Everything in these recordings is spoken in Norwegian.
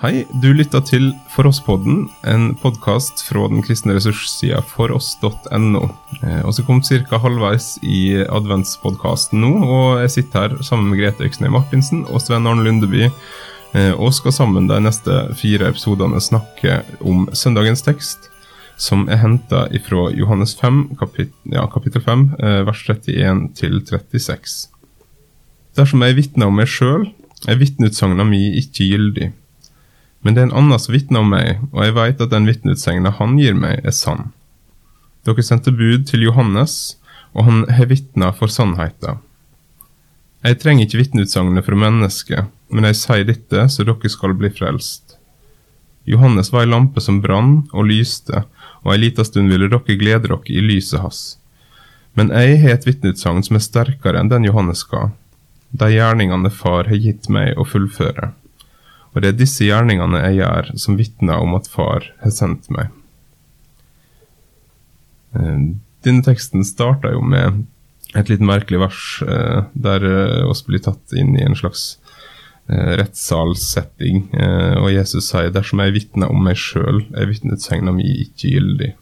Hei, du lytta til For oss-podden, en podkast fra den kristne ressurssida foross.no. Eh, og så kom ca. halvveis i adventspodkasten nå, og jeg sitter her sammen med Grete Øksnøy Martinsen og Sven Arne Lundeby, eh, og skal sammen de neste fire episodene snakke om søndagens tekst, som er henta ifra Johannes 5, kapit ja, kapittel 5, eh, vers 31 til 36. Dersom jeg vitner om meg sjøl, er vitneutsagna mi ikke gyldig. Men det er en annen som vitner om meg, og jeg veit at den vitneutsegna han gir meg, er sann. Dere sendte bud til Johannes, og han har vitna for sannheten. Jeg trenger ikke vitneutsagnet fra mennesket, men jeg sier dette så dere skal bli frelst. Johannes var ei lampe som brann og lyste, og ei lita stund ville dere glede dere i lyset hans. Men jeg har et vitneutsagn som er sterkere enn den Johannes ga. De gjerningene far har gitt meg å fullføre. Og det er disse gjerningene jeg gjør, som vitner om at far har sendt meg. Eh, denne teksten starta jo med et litt merkelig vers, eh, der oss blir tatt inn i en slags eh, rettssalssetting. Og Jesus sier dersom jeg vitner om meg sjøl, er vitnestegna mi ikke gyldig.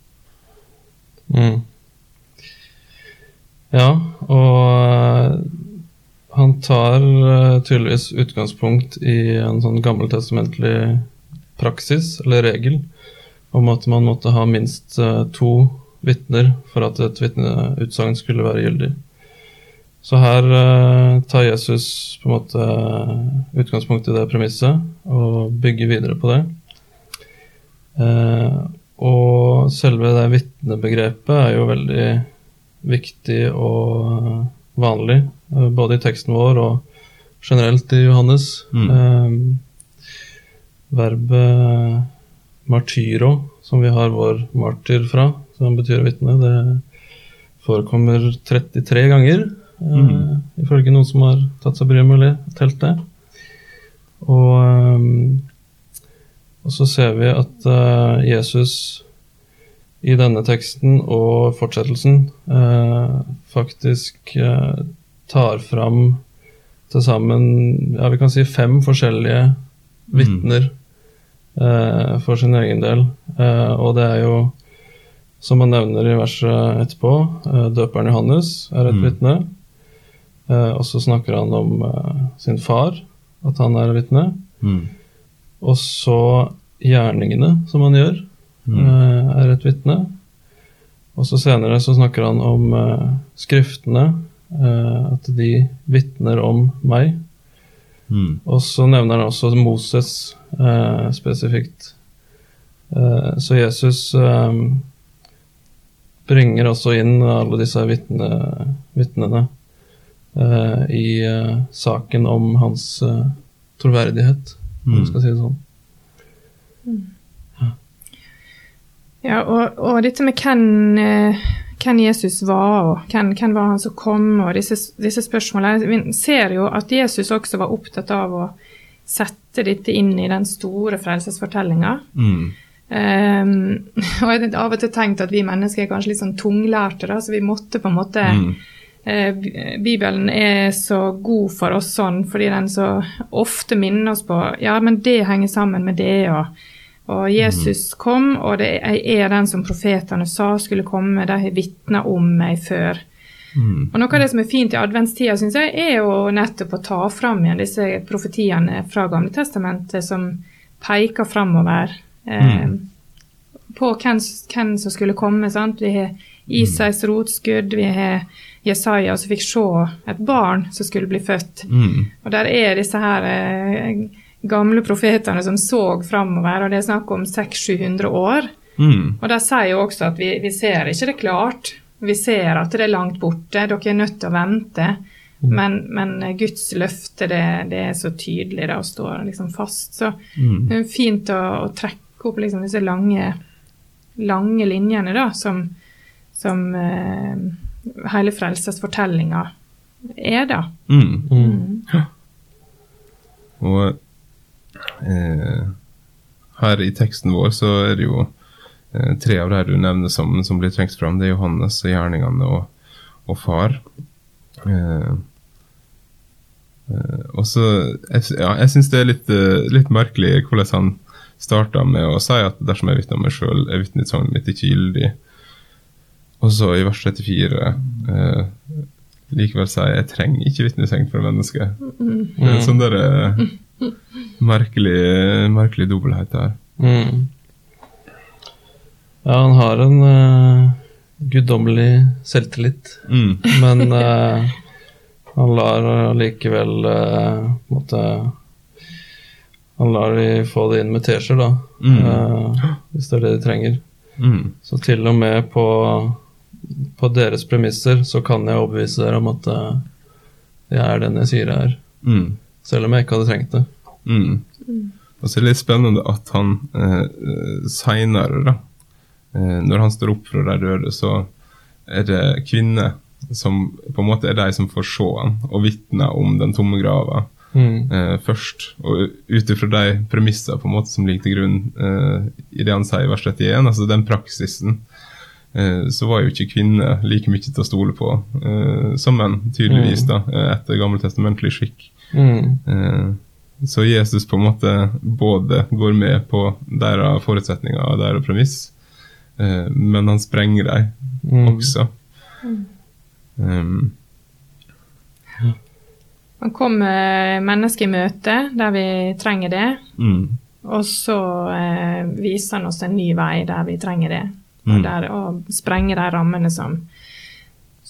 Mm. Ja, og tar uh, tydeligvis utgangspunkt i en sånn gammeltestamentlig praksis, eller regel, om at man måtte ha minst uh, to vitner for at et vitneutsagn skulle være gyldig. Så her uh, tar Jesus på en måte utgangspunkt i det premisset og bygger videre på det. og selve det vitnebegrepet er jo veldig viktig og vanlig Eh, både i teksten vår og generelt i Johannes. Mm. Um, verbet martyro, som vi har vår martyr fra, som betyr vitne, det forekommer 33 ganger. Eh, mm. Ifølge noen som har tatt seg bryet med å telt det. Og, og, så ser vi at Jesus i denne teksten og fortsettelsen eh, faktisk tar fram til sammen ja, vi kan si fem forskjellige vitner mm. eh, for sin egen del. Eh, og det er jo, som han nevner i verset etterpå, eh, døperen Johannes er et mm. vitne. Eh, og så snakker han om eh, sin far, at han er vitne. Mm. Og så gjerningene som han gjør, mm. eh, er et vitne. Og så senere så snakker han om skriftene Eh, at de vitner om meg. Mm. Og så nevner han også Moses eh, spesifikt. Eh, så Jesus eh, bringer også inn alle disse vitne, vitnene eh, i eh, saken om hans troverdighet, om mm. skal si det sånn. Mm. Ja. og, og dette med hvem hvem Jesus var, og hvem, hvem var han som kom, og disse, disse spørsmålene. Vi ser jo at Jesus også var opptatt av å sette dette inn i den store frelsesfortellinga. Mm. Um, og jeg har av og til tenkt at vi mennesker er kanskje litt sånn tunglærte, da, så vi måtte på en måte mm. uh, Bibelen er så god for oss sånn fordi den så ofte minner oss på ja, men det henger sammen med det, og og Jesus kom, og det, er den som profetene sa skulle komme. De har vitna om meg før. Mm. Og Noe av det som er fint i adventstida, syns jeg, er jo nettopp å ta fram igjen disse profetiene fra Gamle Testamentet som peker framover eh, mm. på hvem, hvem, som skulle komme. sant? Vi har Isais rotskudd, vi har Jesaja som fikk se et barn som skulle bli født. Mm. Og der er disse her eh, gamle profetene som så framover, og det er snakk om 600-700 år. Mm. Og de sier jo også at vi, vi, ser ikke det klart. Vi ser at det er langt borte, dere er nødt til å vente. Mm. Men, men, Guds løfte, det, det, er så tydelig da, og står liksom fast. Så mm. det er fint å, å trekke opp liksom disse lange, lange linjene da, som, som uh, hele frelsesfortellinga er, da. Mm. Mm. Ja. Og her i teksten vår så er det jo eh, tre av her du nevner som, som blir trengt fram. Det er Johannes og gjerningene og, og far. Eh, eh og så, jeg, ja, jeg syns det er litt, eh, litt, merkelig hvordan han starta med å si at dersom jeg vitner meg sjøl, er vitnesagnet mitt ikke gyldig. Og så i vers 34 eh, likevel sier jeg trenger ikke vitnestegn fra mennesket. Mm. Er sånn der, eh, merkelig, merkelig dobbelthet der. Mm. Ja, han har en uh, guddommelig selvtillit, mm. men uh, han lar allikevel uh, måtte, Han lar de få det inn med teskjeer, da. Mm. Uh, hvis det er det de trenger. Mm. Så til og med på, på, deres premisser så kan jeg overbevise dere om at jeg er den jeg sier jeg er. Mm. Selv om jeg ikke hadde trengt det. Mm. Og så er det litt spennende at han eh, seinere, da, eh, når han står opp fra de døde, så er det kvinner som på en måte er de som får se han og vitne om den tomme grava mm. eh, først. Og ut ifra de premisser på en måte som ligger til grunn eh, i det han sier i vers 31, altså den praksisen, eh, så var jo ikke kvinner like mye til å stole på eh, som menn, tydeligvis, mm. da, eh, etter gammeltestamentlig skikk. Mm. Eh, så Jesus på en måte både går med på deres forutsetninger og deres premiss, men han sprenger dem mm. også. Mm. Um, Man kommer mennesker i møte der vi trenger det, mm. og så eh, viser han oss en ny vei der vi trenger det. Mm. Og, der, og sprenger de rammene som,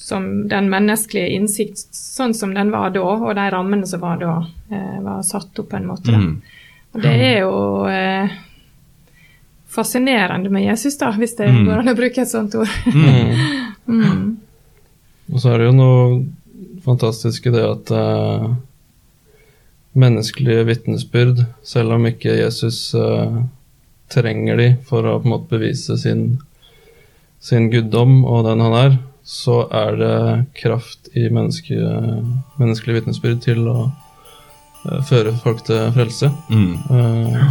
som den menneskelige innsikt, sånn som den var da, og de rammene som var da, eh, var satt opp på en måte. Mm. Og det er jo eh, fascinerende med Jesus, da, hvis det mm. går an å bruke et sånt ord. Mm. mm. Og så er det jo noe fantastisk i det at uh, menneskelige vitnesbyrd, selv om ikke Jesus uh, trenger de for å på en måte bevise sin, sin guddom og den han er, så er det kraft i menneske, menneskelig vitnesbyrd til å uh, føre folk til frelse. Mm. Uh,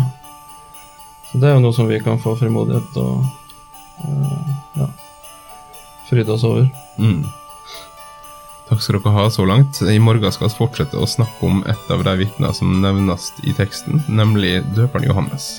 så det er jo noe som vi kan få frimodighet og ja, fryde oss over. Mm. Takk skal dere ha så langt. I morgen skal vi fortsette å snakke om et av de vitnene som nevnes i teksten, nemlig døperen Johannes.